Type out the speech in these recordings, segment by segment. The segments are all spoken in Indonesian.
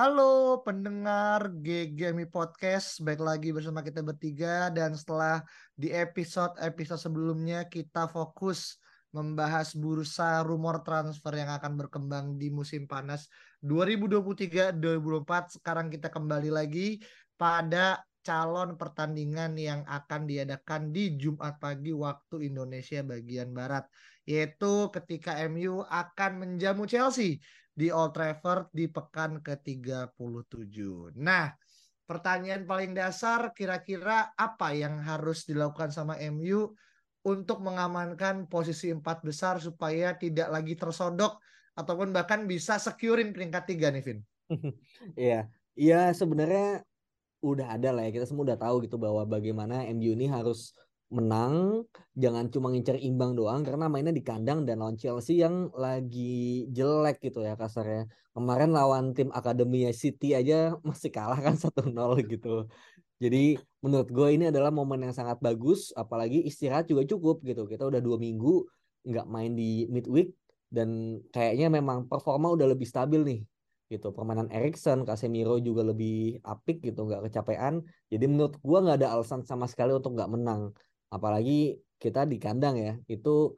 Halo pendengar GGMI Podcast, baik lagi bersama kita bertiga. Dan setelah di episode-episode sebelumnya kita fokus membahas bursa rumor transfer yang akan berkembang di musim panas 2023-2024. Sekarang kita kembali lagi pada calon pertandingan yang akan diadakan di Jumat pagi waktu Indonesia bagian barat yaitu ketika MU akan menjamu Chelsea di Old Trafford di pekan ke-37. Nah, pertanyaan paling dasar kira-kira apa yang harus dilakukan sama MU untuk mengamankan posisi empat besar supaya tidak lagi tersodok ataupun bahkan bisa securein peringkat tiga nih Vin. Iya, iya sebenarnya udah ada lah ya kita semua udah tahu gitu bahwa bagaimana MU ini harus menang, jangan cuma ngincer imbang doang karena mainnya di kandang dan lawan Chelsea yang lagi jelek gitu ya kasarnya. Kemarin lawan tim Akademi City aja masih kalah kan 1-0 gitu. Jadi menurut gue ini adalah momen yang sangat bagus, apalagi istirahat juga cukup gitu. Kita udah dua minggu nggak main di midweek dan kayaknya memang performa udah lebih stabil nih gitu. Permainan Erikson, Casemiro juga lebih apik gitu, nggak kecapean. Jadi menurut gue nggak ada alasan sama sekali untuk nggak menang apalagi kita di kandang ya itu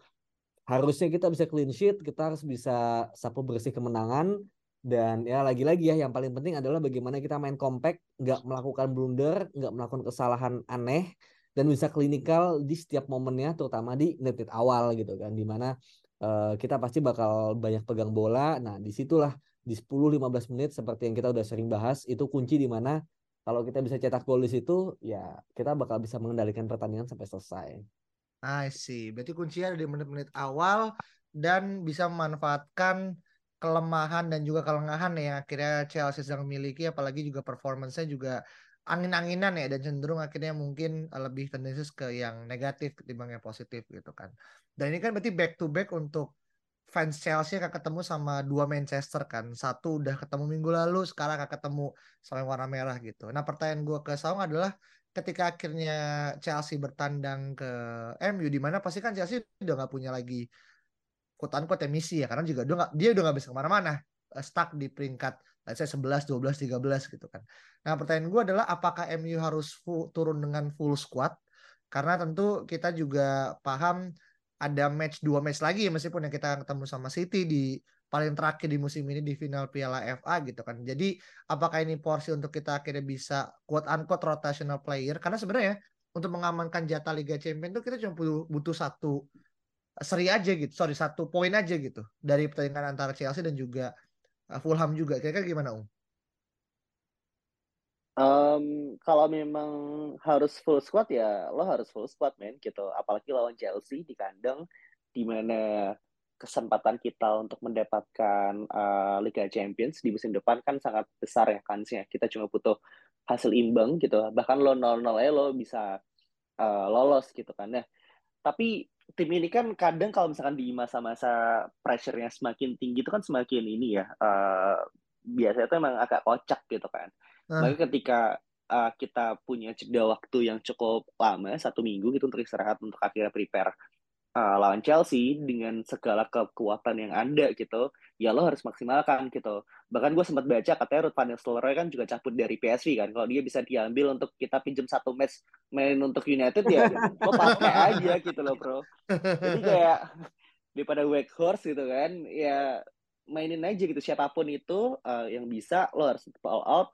harusnya kita bisa clean sheet kita harus bisa sapu bersih kemenangan dan ya lagi-lagi ya yang paling penting adalah bagaimana kita main compact nggak melakukan blunder nggak melakukan kesalahan aneh dan bisa klinikal di setiap momennya terutama di menit awal gitu kan di mana uh, kita pasti bakal banyak pegang bola. Nah di situlah di 10-15 menit seperti yang kita udah sering bahas itu kunci di mana kalau kita bisa cetak gol di situ ya kita bakal bisa mengendalikan pertandingan sampai selesai. I see. Berarti kuncinya ada di menit-menit awal dan bisa memanfaatkan kelemahan dan juga kelengahan yang akhirnya Chelsea sedang miliki apalagi juga performance-nya juga angin-anginan ya dan cenderung akhirnya mungkin lebih tendensius ke yang negatif ketimbang yang positif gitu kan. Dan ini kan berarti back to back untuk fans Chelsea akan ketemu sama dua Manchester kan. Satu udah ketemu minggu lalu, sekarang akan ketemu sama yang warna merah gitu. Nah pertanyaan gue ke Saung adalah ketika akhirnya Chelsea bertandang ke MU di mana pasti kan Chelsea udah nggak punya lagi kotaan quote emisi ya karena juga dia, gak, dia udah nggak bisa ke mana-mana eh, stuck di peringkat let's say 11, 12, 13 gitu kan. Nah pertanyaan gue adalah apakah MU harus full, turun dengan full squad karena tentu kita juga paham ada match dua match lagi meskipun yang kita ketemu sama City di paling terakhir di musim ini di final Piala FA gitu kan. Jadi apakah ini porsi untuk kita akhirnya bisa quote unquote rotational player karena sebenarnya untuk mengamankan jatah Liga Champions itu kita cuma butuh satu seri aja gitu, sorry satu poin aja gitu dari pertandingan antara Chelsea dan juga uh, Fulham juga. Kira-kira gimana Om? Um, kalau memang harus full squad ya lo harus full squad men gitu. Apalagi lawan Chelsea di kandang di mana kesempatan kita untuk mendapatkan uh, Liga Champions di musim depan kan sangat besar ya kansnya. Kita cuma butuh hasil imbang gitu. Bahkan lo 0-0 ya lo bisa uh, lolos gitu kan ya. Tapi tim ini kan kadang kalau misalkan di masa-masa pressure-nya semakin tinggi itu kan semakin ini ya uh, biasanya itu emang agak kocak gitu kan Uh. ketika uh, kita punya jeda waktu yang cukup lama, satu minggu gitu untuk istirahat untuk akhirnya prepare uh, lawan Chelsea dengan segala kekuatan yang ada gitu, ya lo harus maksimalkan gitu. Bahkan gue sempat baca katanya Ruth Van Nistelrooy kan juga cabut dari PSV kan. Kalau dia bisa diambil untuk kita pinjam satu match main untuk United ya lo pakai aja gitu loh bro. Jadi kayak daripada horse gitu kan, ya mainin aja gitu siapa pun itu uh, yang bisa lo harus all out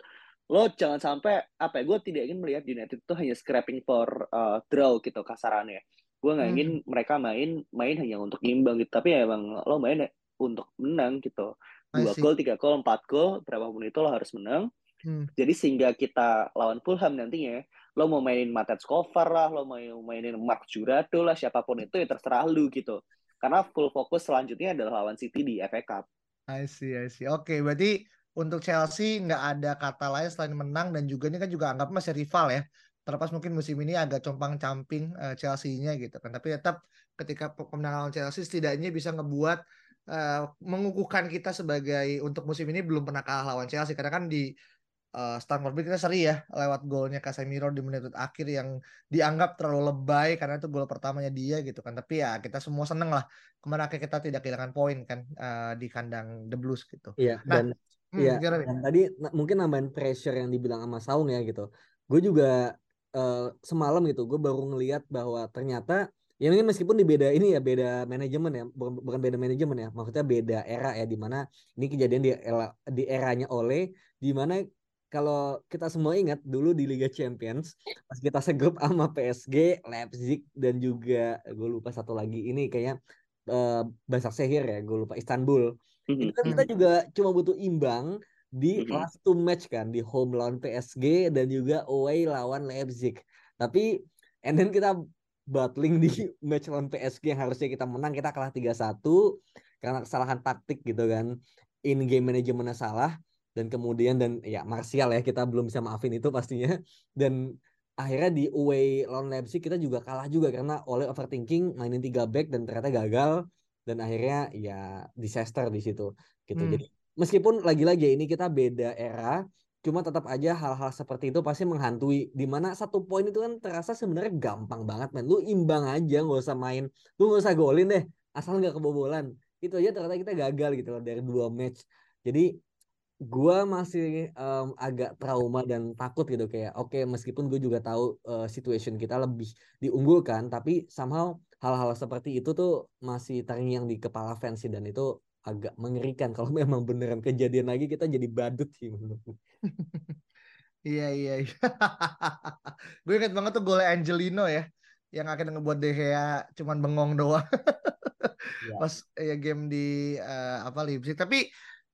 lo jangan sampai apa ya gue tidak ingin melihat United itu hanya scrapping for uh, draw gitu kasarannya. Gue nggak ingin hmm. mereka main main hanya untuk imbang gitu. Tapi ya emang lo main untuk menang gitu. Dua gol tiga gol empat gol berapapun itu lo harus menang. Hmm. jadi sehingga kita lawan Fulham nantinya lo mau mainin Matet Skovar lah lo mau mainin Mark Jurado lah siapa pun itu ya terserah lu gitu. Karena full fokus selanjutnya adalah lawan City di FA Cup. I see, I see. Oke, berarti untuk Chelsea nggak ada kata lain selain menang dan juga ini kan juga anggap masih rival ya. Terlepas mungkin musim ini agak compang-camping uh, Chelsea-nya gitu kan. Tapi tetap ketika pemenangan Chelsea setidaknya bisa ngebuat uh, mengukuhkan kita sebagai untuk musim ini belum pernah kalah lawan Chelsea karena kan di uh, Stamford Bridge kita seri ya lewat golnya Casemiro di menit akhir yang dianggap terlalu lebay karena itu gol pertamanya dia gitu kan tapi ya kita semua seneng lah ke mana kita tidak kehilangan poin kan uh, di kandang The Blues gitu iya nah, dan hmm, iya dan tadi mungkin nambahin pressure yang dibilang sama Saung ya gitu gue juga uh, semalam gitu gue baru ngelihat bahwa ternyata ya mungkin meskipun di beda ini ya beda manajemen ya bukan beda manajemen ya maksudnya beda era ya di mana ini kejadian di era, di eranya oleh di mana kalau kita semua ingat dulu di Liga Champions pas kita segrup sama PSG, Leipzig dan juga gue lupa satu lagi ini kayaknya uh, Basak Sehir ya, gue lupa Istanbul. Mm-hmm. Itu kan kita mhm. juga cuma butuh imbang di mm-hmm. last two match kan di home lawan PSG dan juga away lawan Leipzig. Tapi and then kita battling di match lawan PSG yang harusnya kita menang kita kalah 3-1 karena kesalahan taktik gitu kan. In game manajemennya salah dan kemudian dan ya Martial ya kita belum bisa maafin itu pastinya dan akhirnya di away lawan Leipzig kita juga kalah juga karena oleh overthinking mainin tiga back dan ternyata gagal dan akhirnya ya disaster di situ gitu. Hmm. jadi meskipun lagi-lagi ini kita beda era cuma tetap aja hal-hal seperti itu pasti menghantui. Di mana satu poin itu kan terasa sebenarnya gampang banget men. Lu imbang aja nggak usah main. Lu nggak usah golin deh asal nggak kebobolan. Itu aja ternyata kita gagal gitu loh dari dua match. Jadi gue masih um, agak trauma dan takut gitu. Kayak oke okay, meskipun gue juga tahu uh, situation kita lebih diunggulkan tapi somehow hal-hal seperti itu tuh masih terngiang di kepala fans sih dan itu agak mengerikan kalau memang beneran kejadian lagi kita jadi badut sih iya iya, iya. gue inget banget tuh gol Angelino ya yang akhirnya ngebuat De Gea cuman bengong doang ya. pas ya game di uh, apa Leipzig tapi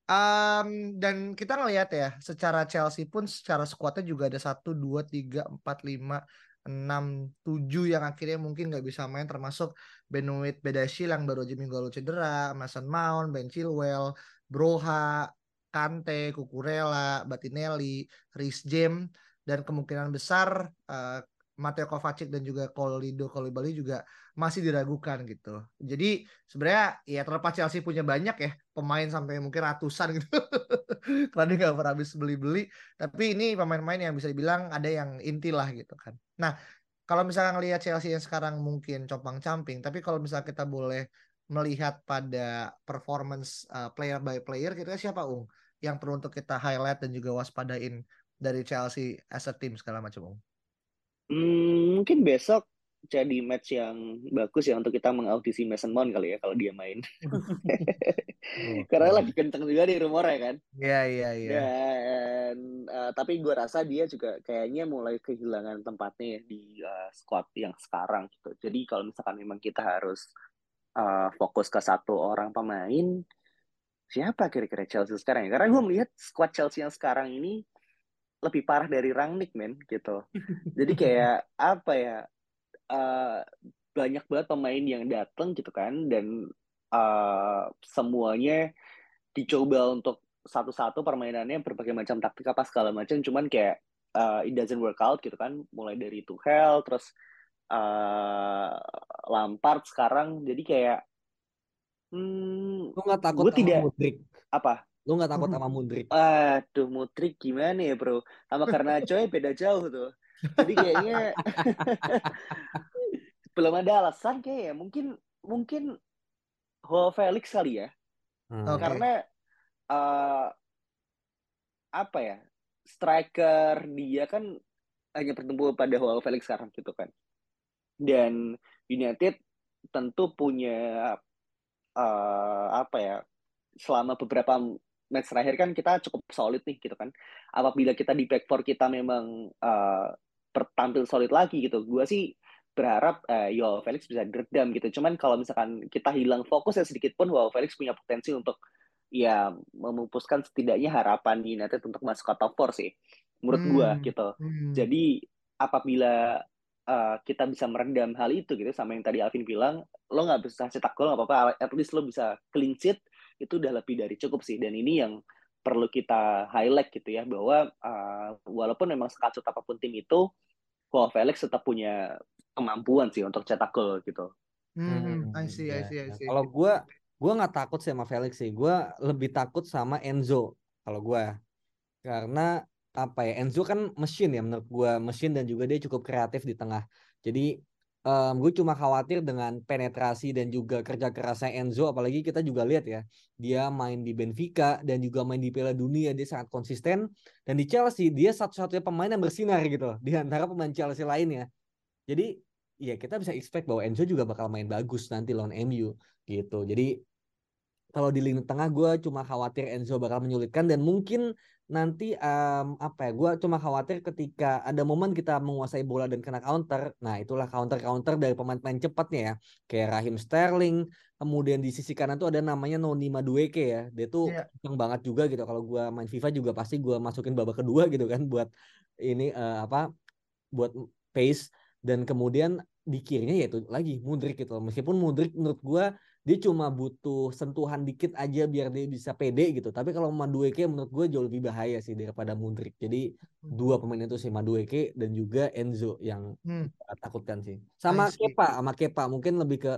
Um, dan kita ngelihat ya, secara Chelsea pun secara skuadnya juga ada satu, dua, tiga, empat, lima, enam, tujuh yang akhirnya mungkin nggak bisa main termasuk Benoit Bedashil yang baru aja minggu lalu cedera, Mason Mount, Ben Chilwell, Broha, Kante, Kukurela, Batinelli, Rhys James dan kemungkinan besar uh, Mateo Kovacic dan juga Kolido Kolibali juga masih diragukan gitu. Jadi sebenarnya ya terlepas Chelsea punya banyak ya pemain sampai mungkin ratusan gitu. Karena dia nggak pernah habis beli-beli. Tapi ini pemain-pemain yang bisa dibilang ada yang inti lah gitu kan. Nah kalau misalnya ngelihat Chelsea yang sekarang mungkin compang camping. Tapi kalau misalnya kita boleh melihat pada performance uh, player by player kira siapa Ung? Yang perlu untuk kita highlight dan juga waspadain dari Chelsea as a team segala macam Ung. Hmm, mungkin besok jadi match yang bagus ya untuk kita mengaudisi Mason Mount kali ya kalau dia main. Karena lagi kenceng juga di rumor ya kan. Iya iya iya. Dan uh, tapi gue rasa dia juga kayaknya mulai kehilangan tempatnya ya di uh, squad yang sekarang gitu. Jadi kalau misalkan memang kita harus uh, fokus ke satu orang pemain, siapa kira-kira Chelsea sekarang ya? Karena gue melihat squad Chelsea yang sekarang ini lebih parah dari Rangnick men gitu. Jadi kayak apa ya uh, banyak banget pemain yang datang gitu kan dan uh, semuanya dicoba untuk satu-satu permainannya berbagai macam taktik apa segala macam. Cuman kayak uh, it doesn't work out gitu kan mulai dari Tuchel terus uh, Lampard sekarang. Jadi kayak hmm, lu nggak takut gue tidak Mudrik. Apa Lu gak takut sama Mudrik? Aduh, Mudrik gimana ya, bro? Sama karena coy beda jauh tuh. Jadi kayaknya belum ada alasan kayak ya. Mungkin mungkin Ho Felix kali ya. Hmm. Karena uh, apa ya? Striker dia kan hanya bertemu pada Ho Felix sekarang gitu kan. Dan United tentu punya uh, apa ya? Selama beberapa match terakhir kan kita cukup solid nih gitu kan. Apabila kita di back four kita memang uh, bertampil solid lagi gitu. Gue sih berharap uh, Yo Felix bisa diredam gitu. Cuman kalau misalkan kita hilang fokus ya sedikit pun Wow Felix punya potensi untuk ya memupuskan setidaknya harapan di United untuk masuk ke top 4 sih. Menurut hmm. gue gitu. Hmm. Jadi apabila uh, kita bisa meredam hal itu gitu sama yang tadi Alvin bilang, lo nggak bisa cetak gol nggak apa-apa, at least lo bisa clean sheet itu udah lebih dari cukup sih dan ini yang perlu kita highlight gitu ya bahwa uh, walaupun memang sekacau apa pun tim itu Joao Felix tetap punya kemampuan sih untuk cetak gol gitu. Hmm, I see, I see, I see. Kalau gue gue nggak takut sih sama Felix sih, gue lebih takut sama Enzo kalau gue karena apa ya Enzo kan mesin ya menurut gue mesin dan juga dia cukup kreatif di tengah. Jadi um, gue cuma khawatir dengan penetrasi dan juga kerja kerasnya Enzo apalagi kita juga lihat ya dia main di Benfica dan juga main di Piala Dunia dia sangat konsisten. Dan di Chelsea dia satu-satunya pemain yang bersinar gitu di antara pemain Chelsea lainnya. Jadi ya kita bisa expect bahwa Enzo juga bakal main bagus nanti lawan MU gitu. Jadi kalau di lini tengah gue cuma khawatir Enzo bakal menyulitkan dan mungkin nanti um, apa ya gue cuma khawatir ketika ada momen kita menguasai bola dan kena counter. Nah itulah counter counter dari pemain-pemain cepatnya ya. Kayak Rahim Sterling kemudian di sisi kanan tuh ada namanya Noni Madueke ya. Dia tuh yeah. kenceng banget juga gitu. Kalau gue main FIFA juga pasti gue masukin babak kedua gitu kan buat ini uh, apa buat pace. Dan kemudian di kirinya yaitu lagi Mudrik gitu. Meskipun Mudrik menurut gue dia cuma butuh sentuhan dikit aja biar dia bisa pede gitu. Tapi kalau Madueke menurut gue jauh lebih bahaya sih daripada Mudrik. Jadi hmm. dua pemain itu sih Madueke dan juga Enzo yang hmm. takutkan sih. Sama Kepa, sama Kepa mungkin lebih ke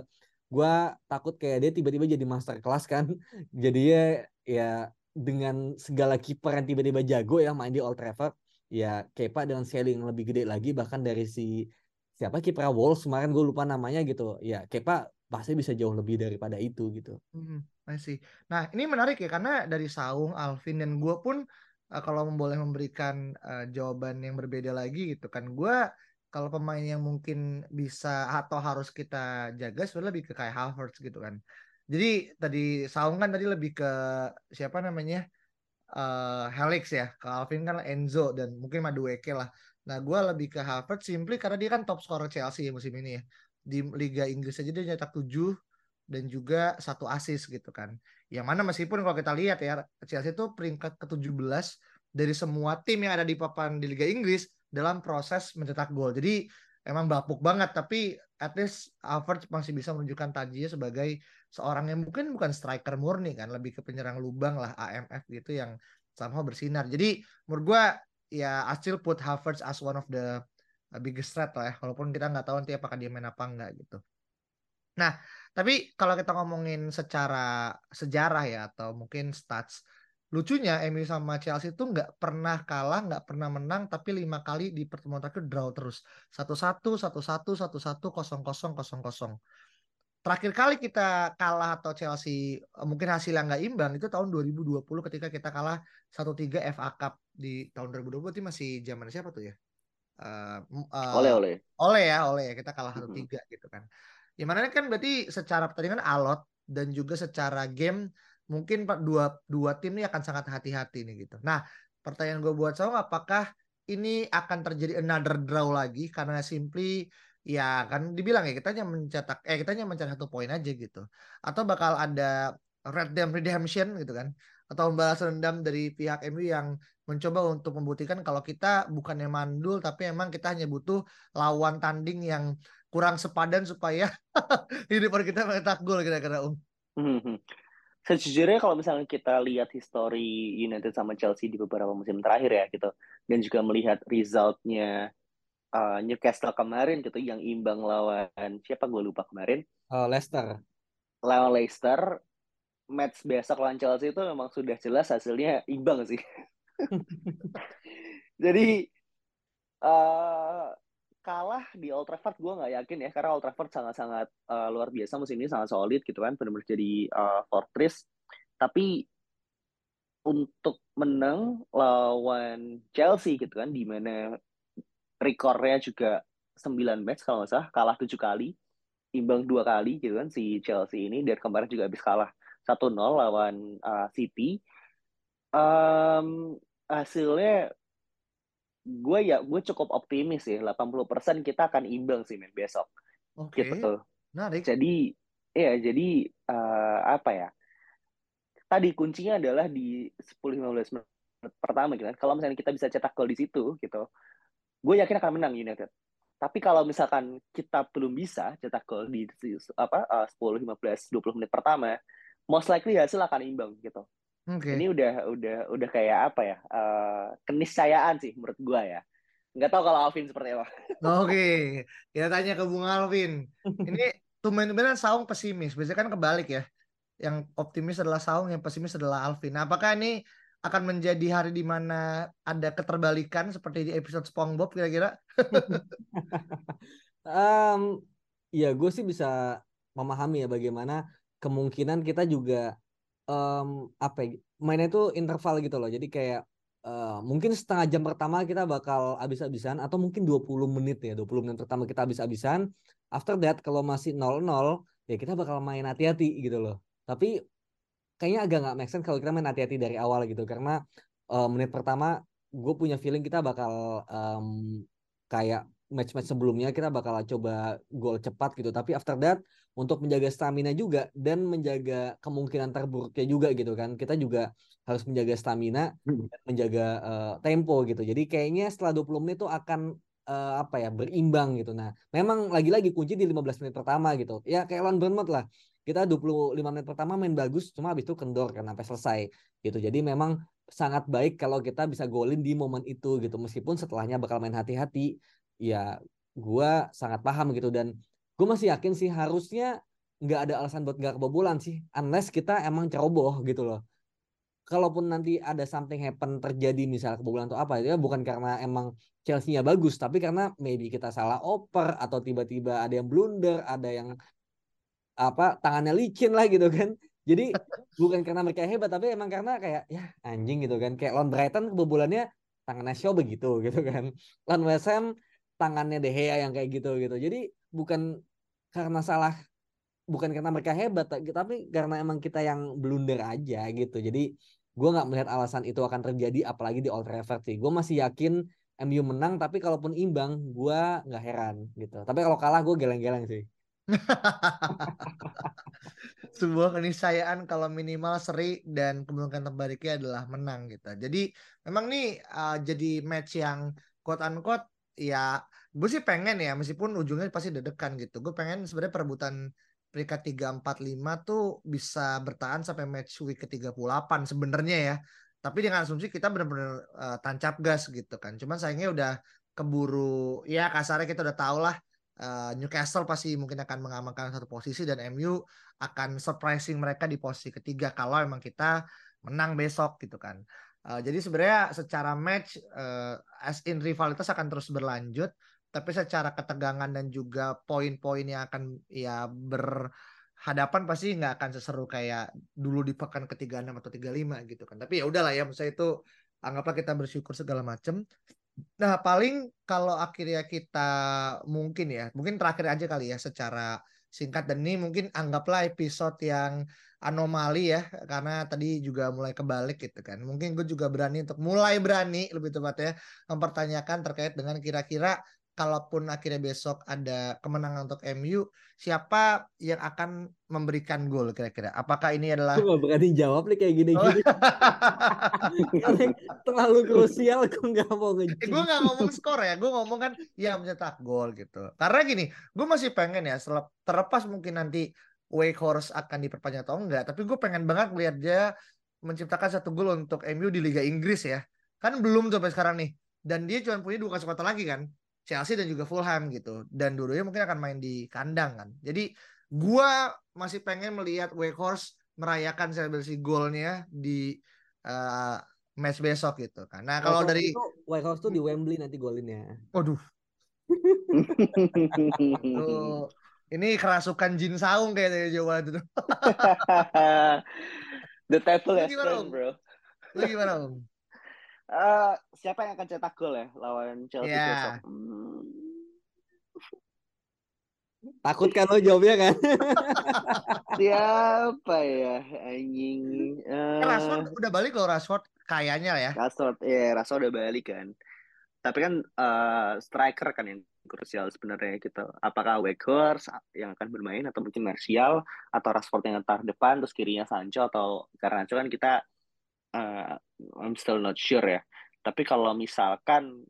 gue takut kayak dia tiba-tiba jadi master kelas kan. jadi ya ya dengan segala kiper yang tiba-tiba jago ya main di Old Trafford, ya Kepa dengan scaling yang lebih gede lagi bahkan dari si siapa kiper Wolves kemarin gue lupa namanya gitu. Ya Kepa pasti bisa jauh lebih daripada itu gitu. Hmm, sih. Nah ini menarik ya karena dari Saung, Alvin dan gue pun uh, kalau boleh memberikan uh, jawaban yang berbeda lagi gitu kan, gue kalau pemain yang mungkin bisa atau harus kita jaga sebenarnya lebih ke kayak Havertz gitu kan. Jadi tadi Saung kan tadi lebih ke siapa namanya uh, Helix ya, ke Alvin kan Enzo dan mungkin Madueke lah. Nah gue lebih ke Havertz simply karena dia kan top scorer Chelsea musim ini ya di Liga Inggris aja dia nyetak 7 dan juga satu assist gitu kan. Yang mana meskipun kalau kita lihat ya Chelsea itu peringkat ke-17 dari semua tim yang ada di papan di Liga Inggris dalam proses mencetak gol. Jadi emang bapuk banget tapi at least Havertz masih bisa menunjukkan tajinya sebagai seorang yang mungkin bukan striker murni kan, lebih ke penyerang lubang lah AMF gitu yang sama bersinar. Jadi menurut gua ya I put Havertz as one of the biggest threat lah ya walaupun kita nggak tahu nanti apakah dia main apa enggak gitu. Nah tapi kalau kita ngomongin secara sejarah ya atau mungkin stats lucunya MU sama Chelsea itu nggak pernah kalah nggak pernah menang tapi lima kali di pertemuan terakhir draw terus. Satu satu satu satu satu satu kosong kosong kosong kosong terakhir kali kita kalah atau Chelsea eh, mungkin hasilnya nggak imbang itu tahun 2020 ketika kita kalah 1-3 FA Cup di tahun 2020 itu masih zaman siapa tuh ya uh, uh, oleh oleh. oleh ya oleh. Ya kita kalah satu tiga gitu kan. Ya mana kan berarti secara pertandingan alot dan juga secara game mungkin dua dua tim ini akan sangat hati-hati nih gitu. Nah pertanyaan gue buat Saung apakah ini akan terjadi another draw lagi? Karena simply ya kan dibilang ya kita hanya mencetak eh kita hanya mencari satu poin aja gitu. Atau bakal ada red dem redemption gitu kan? Atau membalas dendam dari pihak MU yang mencoba untuk membuktikan kalau kita bukannya mandul tapi emang kita hanya butuh lawan tanding yang kurang sepadan supaya hidup kita mencetak gol kira-kira Um. Sejujurnya kalau misalnya kita lihat histori United sama Chelsea di beberapa musim terakhir ya gitu dan juga melihat resultnya uh, Newcastle kemarin gitu yang imbang lawan siapa gue lupa kemarin uh, Leicester lawan Leicester match besok lawan Chelsea itu memang sudah jelas hasilnya imbang sih. Jadi uh, kalah di Old Trafford gue nggak yakin ya karena Old Trafford sangat-sangat uh, luar biasa musim ini sangat solid gitu kan benar-benar jadi uh, fortress. Tapi untuk menang lawan Chelsea gitu kan di mana rekornya juga 9 match kalau nggak salah kalah tujuh kali imbang dua kali gitu kan si Chelsea ini dan kemarin juga habis kalah 1-0 lawan uh, City. Um, hasilnya gue ya gue cukup optimis ya 80% kita akan imbang sih men besok. Okay. Gitu. Menarik. Jadi ya jadi uh, apa ya? Tadi kuncinya adalah di 10-15 menit pertama gitu kan. Kalau misalnya kita bisa cetak gol di situ gitu, gue yakin akan menang United. Tapi kalau misalkan kita belum bisa cetak gol di apa uh, 10, 15, 20 menit pertama, most likely hasil akan imbang gitu. Oke. Ini udah udah udah kayak apa ya? Uh, keniscayaan sih menurut gua ya. Nggak tahu kalau Alvin seperti apa. Oke, kita tanya ke Bung Alvin. Ini tumben-tumbenan Saung pesimis. Biasanya kan kebalik ya. Yang optimis adalah Saung, yang pesimis adalah Alvin. Nah, apakah ini akan menjadi hari di mana ada keterbalikan seperti di episode SpongeBob kira-kira? um, ya gue sih bisa memahami ya bagaimana kemungkinan kita juga um, apa ya, mainnya itu interval gitu loh. Jadi kayak uh, mungkin setengah jam pertama kita bakal habis-habisan atau mungkin 20 menit ya. 20 menit pertama kita habis-habisan. After that kalau masih 0-0 ya kita bakal main hati-hati gitu loh. Tapi kayaknya agak nggak make sense kalau kita main hati-hati dari awal gitu karena uh, menit pertama gue punya feeling kita bakal um, kayak match-match sebelumnya kita bakal coba gol cepat gitu. Tapi after that untuk menjaga stamina juga dan menjaga kemungkinan terburuknya juga gitu kan. Kita juga harus menjaga stamina hmm. dan menjaga uh, tempo gitu. Jadi kayaknya setelah 20 menit itu akan uh, apa ya berimbang gitu. Nah memang lagi-lagi kunci di 15 menit pertama gitu. Ya kayak lawan Bournemouth lah. Kita 25 menit pertama main bagus cuma habis itu kendor kan sampai selesai gitu. Jadi memang sangat baik kalau kita bisa golin di momen itu gitu. Meskipun setelahnya bakal main hati-hati ya gue sangat paham gitu. Dan gue masih yakin sih harusnya nggak ada alasan buat nggak kebobolan sih unless kita emang ceroboh gitu loh. Kalaupun nanti ada something happen terjadi misal kebobolan atau apa itu ya bukan karena emang Chelsea-nya bagus tapi karena maybe kita salah oper atau tiba-tiba ada yang blunder ada yang apa tangannya licin lah gitu kan. Jadi bukan karena mereka hebat tapi emang karena kayak ya anjing gitu kan. Kayak lawan Brighton kebobolannya tangannya show begitu gitu kan. Lawan West Ham tangannya De Gea yang kayak gitu gitu. Jadi bukan karena salah bukan karena mereka hebat tapi karena emang kita yang blunder aja gitu. Jadi gue nggak melihat alasan itu akan terjadi apalagi di Old Trafford sih. Gue masih yakin MU menang tapi kalaupun imbang gue nggak heran gitu. Tapi kalau kalah gue geleng-geleng sih. Sebuah keniscayaan kalau minimal seri dan kemungkinan terbaliknya adalah menang gitu. Jadi memang nih uh, jadi match yang quote unquote ya gue sih pengen ya meskipun ujungnya pasti dedekan gitu. Gue pengen sebenarnya perebutan peringkat 3 4 5 tuh bisa bertahan sampai match week ke-38 sebenarnya ya. Tapi dengan asumsi kita benar-benar uh, tancap gas gitu kan. Cuman sayangnya udah keburu ya kasarnya kita udah tahu lah uh, Newcastle pasti mungkin akan mengamankan satu posisi dan MU akan surprising mereka di posisi ketiga kalau emang kita menang besok gitu kan. Uh, jadi sebenarnya secara match uh, as in rivalitas akan terus berlanjut, tapi secara ketegangan dan juga poin-poin yang akan ya berhadapan pasti nggak akan seseru kayak dulu di pekan ketiga enam atau tiga lima gitu kan. Tapi ya udahlah ya, misalnya itu anggaplah kita bersyukur segala macam. Nah, paling kalau akhirnya kita mungkin ya, mungkin terakhir aja kali ya secara singkat dan ini mungkin anggaplah episode yang anomali ya karena tadi juga mulai kebalik gitu kan. Mungkin gue juga berani untuk mulai berani lebih tepatnya mempertanyakan terkait dengan kira-kira kalaupun akhirnya besok ada kemenangan untuk MU, siapa yang akan memberikan gol kira-kira? Apakah ini adalah Gue berani jawab nih kayak gini-gini. Oh. terlalu krusial gue nggak mau. Eh, gue nggak ngomong skor ya, gue ngomong kan ya mencetak gol gitu. Karena gini, gue masih pengen ya terlepas mungkin nanti Wake akan diperpanjang atau enggak, tapi gue pengen banget melihat dia menciptakan satu gol untuk MU di Liga Inggris ya. Kan belum tuh sampai sekarang nih. Dan dia cuma punya dua kesempatan lagi kan Chelsea dan juga Fulham gitu. Dan dua-duanya mungkin akan main di kandang kan. Jadi gua masih pengen melihat Wakehorse merayakan selebrasi golnya di uh, match besok gitu. Nah, kalau dari Wakehorse tuh di Wembley nanti golinnya. Waduh. tuh, ini kerasukan Jin Saung kayaknya jawaban itu. The table has turned, bro. Lu gimana, Om? Uh, siapa yang akan cetak gol ya lawan Chelsea yeah. besok? Hmm. Takut kan lo jawabnya kan? siapa ya anjing? Uh... Rashford udah balik loh Rashford kayaknya ya. Rashford, ya yeah, Rashford udah balik kan. Tapi kan uh, striker kan yang krusial sebenarnya gitu. Apakah Weghorst yang akan bermain atau mungkin Martial atau Rashford yang ntar depan terus kirinya Sancho atau karena kan kita uh, I'm still not sure ya. Tapi kalau misalkan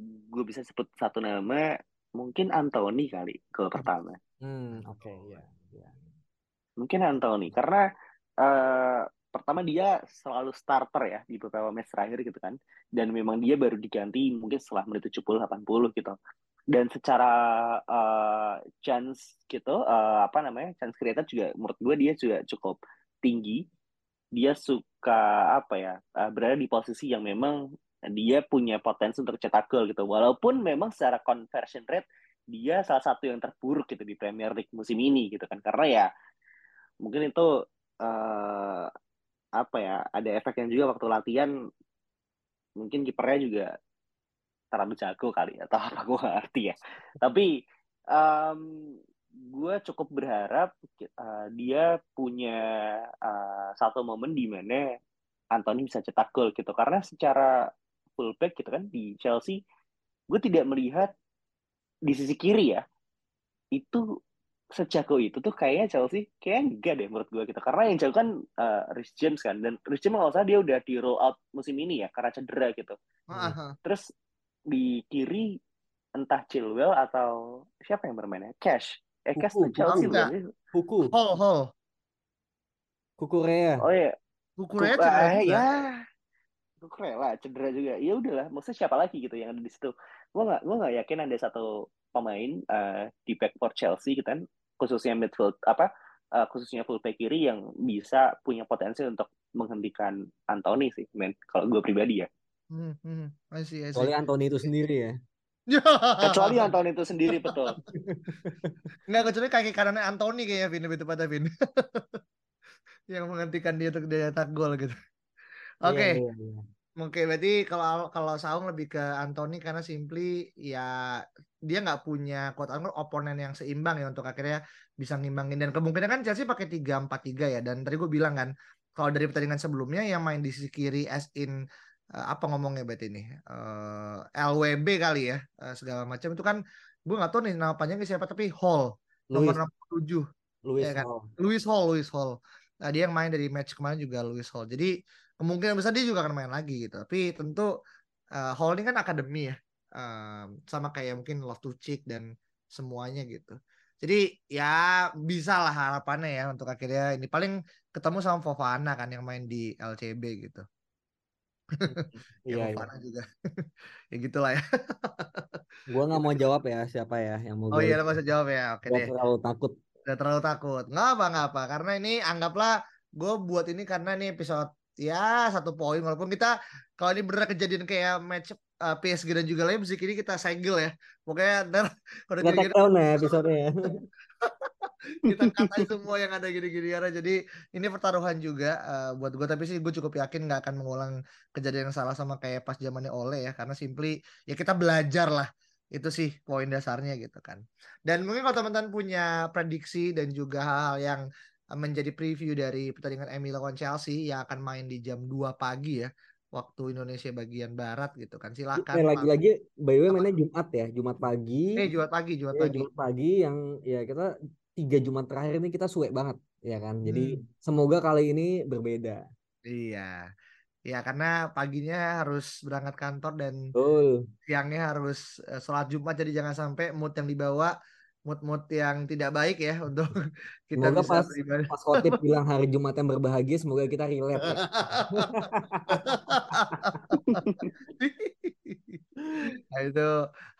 gue bisa sebut satu nama, mungkin Anthony kali gol pertama. Hmm, oke okay, ya. Yeah, yeah. Mungkin Anthony karena uh, pertama dia selalu starter ya di beberapa match terakhir gitu kan dan memang dia baru diganti mungkin setelah menit 70 80 gitu dan secara uh, chance gitu uh, apa namanya chance creator juga menurut gue dia juga cukup tinggi. Dia suka apa ya uh, berada di posisi yang memang dia punya potensi untuk cetak gol gitu. Walaupun memang secara conversion rate dia salah satu yang terburuk gitu di Premier League musim ini gitu kan. Karena ya mungkin itu uh, apa ya ada efeknya juga waktu latihan mungkin kipernya juga terlalu jago kali atau apa gue gak ngerti ya. Tapi um, gue cukup berharap uh, dia punya uh, satu momen di mana Anthony bisa cetak gol gitu. Karena secara fullback gitu kan di Chelsea gue tidak melihat di sisi kiri ya itu sejago itu tuh kayaknya Chelsea kayak enggak deh menurut gue gitu. Karena yang jago kan uh, Rhys James kan dan Rhys James kalau salah dia udah di roll out musim ini ya karena cedera gitu. Uh-huh. terus di kiri entah Chilwell atau siapa yang bermain ya? Cash. Eh Cash tuh Chelsea bukan sih? Huku. Hall Hall. Kukurea. Oh iya. Kukurea cedera uh, ya Kukurea cedera juga. Ya udahlah maksudnya siapa lagi gitu yang ada di situ? Gue nggak gue nggak yakin ada satu pemain uh, di backcourt Chelsea gitu kan khususnya midfield apa uh, khususnya fullback kiri yang bisa punya potensi untuk menghentikan Anthony sih, men. Kalau gue pribadi ya. Hmm, hmm. I see, I see. Kecuali Anthony itu sendiri ya. kecuali Anthony itu sendiri betul. Nggak kecuali kaki kanannya Anthony kayaknya Vin lebih tepatnya Vin. yang menghentikan dia untuk dia tak gol gitu. Iya, Oke. Okay. Iya, iya, iya. Oke, berarti kalau kalau Saung lebih ke Anthony karena simply ya dia nggak punya quote unquote oponen yang seimbang ya untuk akhirnya bisa ngimbangin dan kemungkinan kan Chelsea pakai tiga empat tiga ya dan tadi gue bilang kan kalau dari pertandingan sebelumnya yang main di sisi kiri as in apa ngomongnya berarti ini? Uh, eh, LWB kali ya uh, segala macam. Itu kan gue nggak tahu nih nama panjangnya siapa tapi Hall nomor enam puluh tujuh. Louis ya kan? Hall. Louis Hall Louis Hall. Nah, dia yang main dari match kemarin juga Louis Hall. Jadi kemungkinan besar dia juga akan main lagi gitu. Tapi tentu uh, Hall ini kan akademi ya. Uh, sama kayak mungkin Love to Chick dan semuanya gitu. Jadi ya bisa lah harapannya ya untuk akhirnya ini. Paling ketemu sama Fofana kan yang main di LCB gitu iya, iya. juga. Ya gitulah ya. Gua nggak mau jawab ya siapa ya yang mau oh iya usah jawab ya? Oke deh. terlalu takut. Gak terlalu takut. Nggak apa nggak apa. Karena ini anggaplah gue buat ini karena ini episode ya satu poin. Walaupun kita kalau ini benar kejadian kayak match uh, PSG dan juga lain ini kita segel ya. Pokoknya ntar kalau -gini, ya episode-nya kita katain semua yang ada gini-gini ya jadi ini pertaruhan juga uh, buat gue tapi sih gue cukup yakin nggak akan mengulang kejadian yang salah sama kayak pas zamannya Ole ya. Karena simply ya kita belajar lah. Itu sih poin dasarnya gitu kan. Dan mungkin kalau teman-teman punya prediksi dan juga hal-hal yang menjadi preview dari pertandingan MU lawan Chelsea yang akan main di jam 2 pagi ya waktu Indonesia bagian barat gitu kan silakan eh, lagi-lagi by the way mainnya Jumat ya Jumat pagi. Eh Jumat pagi Jumat ya, pagi. Jumat pagi yang ya kita tiga Jumat terakhir ini kita suwe banget ya kan jadi hmm. semoga kali ini berbeda iya ya karena paginya harus berangkat kantor dan Betul. siangnya harus uh, sholat Jumat jadi jangan sampai mood yang dibawa mood-mood yang tidak baik ya untuk kita semoga bisa pas, beribadah. pas Khotib bilang hari Jumat yang berbahagia semoga kita relate ya. nah, itu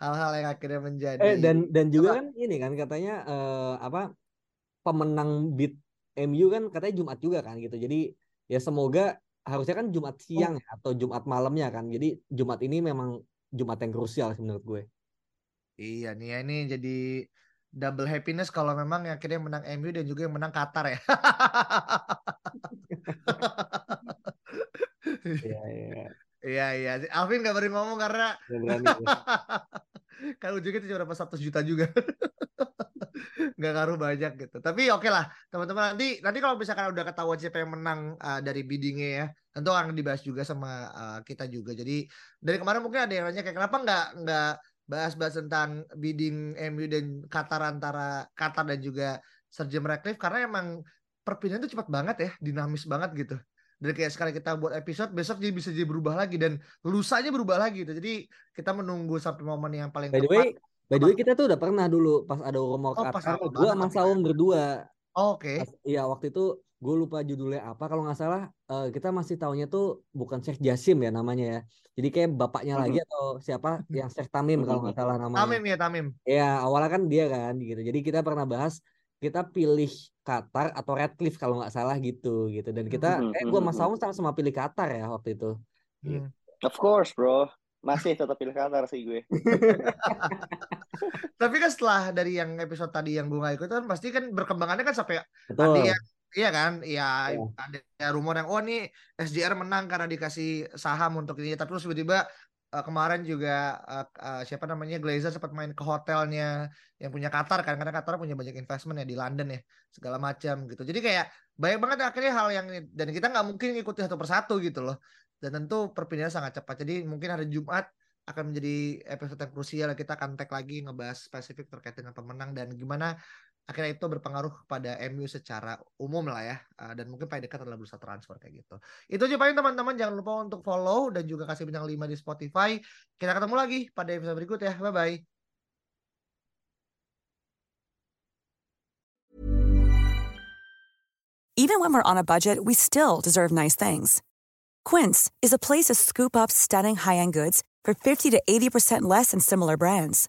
hal-hal yang akhirnya menjadi eh dan dan juga apa? kan ini kan katanya uh, apa pemenang beat MU kan katanya Jumat juga kan gitu jadi ya semoga harusnya kan Jumat siang oh. atau Jumat malamnya kan jadi Jumat ini memang Jumat yang krusial sih menurut gue Iya nih ya ini jadi double happiness kalau memang yang akhirnya menang MU dan juga yang menang Qatar ya. Iya iya. Iya iya. Alvin gak berani ngomong karena berani, ya. kan ujungnya itu berapa satu juta juga. nggak ngaruh banyak gitu. Tapi oke okay lah teman-teman nanti nanti kalau misalkan udah ketahuan siapa yang menang uh, dari biddingnya ya, tentu akan dibahas juga sama uh, kita juga. Jadi dari kemarin mungkin ada yang nanya kayak kenapa nggak nggak bahas-bahas tentang bidding MU dan Qatar antara Qatar dan juga Sir Jim Ratcliffe karena emang perpindahan itu cepat banget ya, dinamis banget gitu. Dan kayak sekali kita buat episode besok jadi bisa jadi berubah lagi dan lusanya berubah lagi gitu. Jadi kita menunggu sampai momen yang paling by the way, By the way kita tuh udah pernah dulu pas ada rumor oh, Qatar, gue sama Saung berdua. Oh, Oke. Okay. Iya waktu itu gue lupa judulnya apa. Kalau nggak salah uh, kita masih tahunya tuh bukan Sheikh Jasim ya namanya ya. Jadi kayak bapaknya lagi atau siapa? Yang Sheikh Tamim kalau nggak salah namanya. Tamim ya Tamim. Ya awalnya kan dia kan gitu. Jadi kita pernah bahas kita pilih Qatar atau Redcliffe kalau nggak salah gitu gitu. Dan kita eh gue mas Saung sama-sama pilih Qatar ya waktu itu. Gitu. of course bro. Masih tetap pilih Qatar sih gue. Tapi kan setelah dari yang episode tadi yang bunga ikut kan pasti kan berkembangannya kan sampai Betul. ada yang Iya kan, iya oh. ada rumor yang oh nih SJR menang karena dikasih saham untuk ini, tapi terus tiba-tiba uh, kemarin juga uh, uh, siapa namanya Glazer sempat main ke hotelnya yang punya Qatar kan, karena Qatar punya banyak investment ya di London ya segala macam gitu. Jadi kayak banyak banget akhirnya hal yang dan kita nggak mungkin ikuti satu persatu gitu loh. Dan tentu perpindahan sangat cepat. Jadi mungkin hari Jumat akan menjadi episode yang krusial kita akan tag lagi ngebahas spesifik terkait dengan pemenang dan gimana akhirnya itu berpengaruh kepada MU secara umum lah ya uh, dan mungkin paling dekat adalah bursa transfer kayak gitu. Itu aja paling teman-teman. Jangan lupa untuk follow dan juga kasih bintang 5 di Spotify. Kita ketemu lagi pada episode berikut ya. Bye bye Even when we're on a budget we still deserve nice things. Quince is a place to scoop up stunning high-end goods for 50 to 80% less than similar brands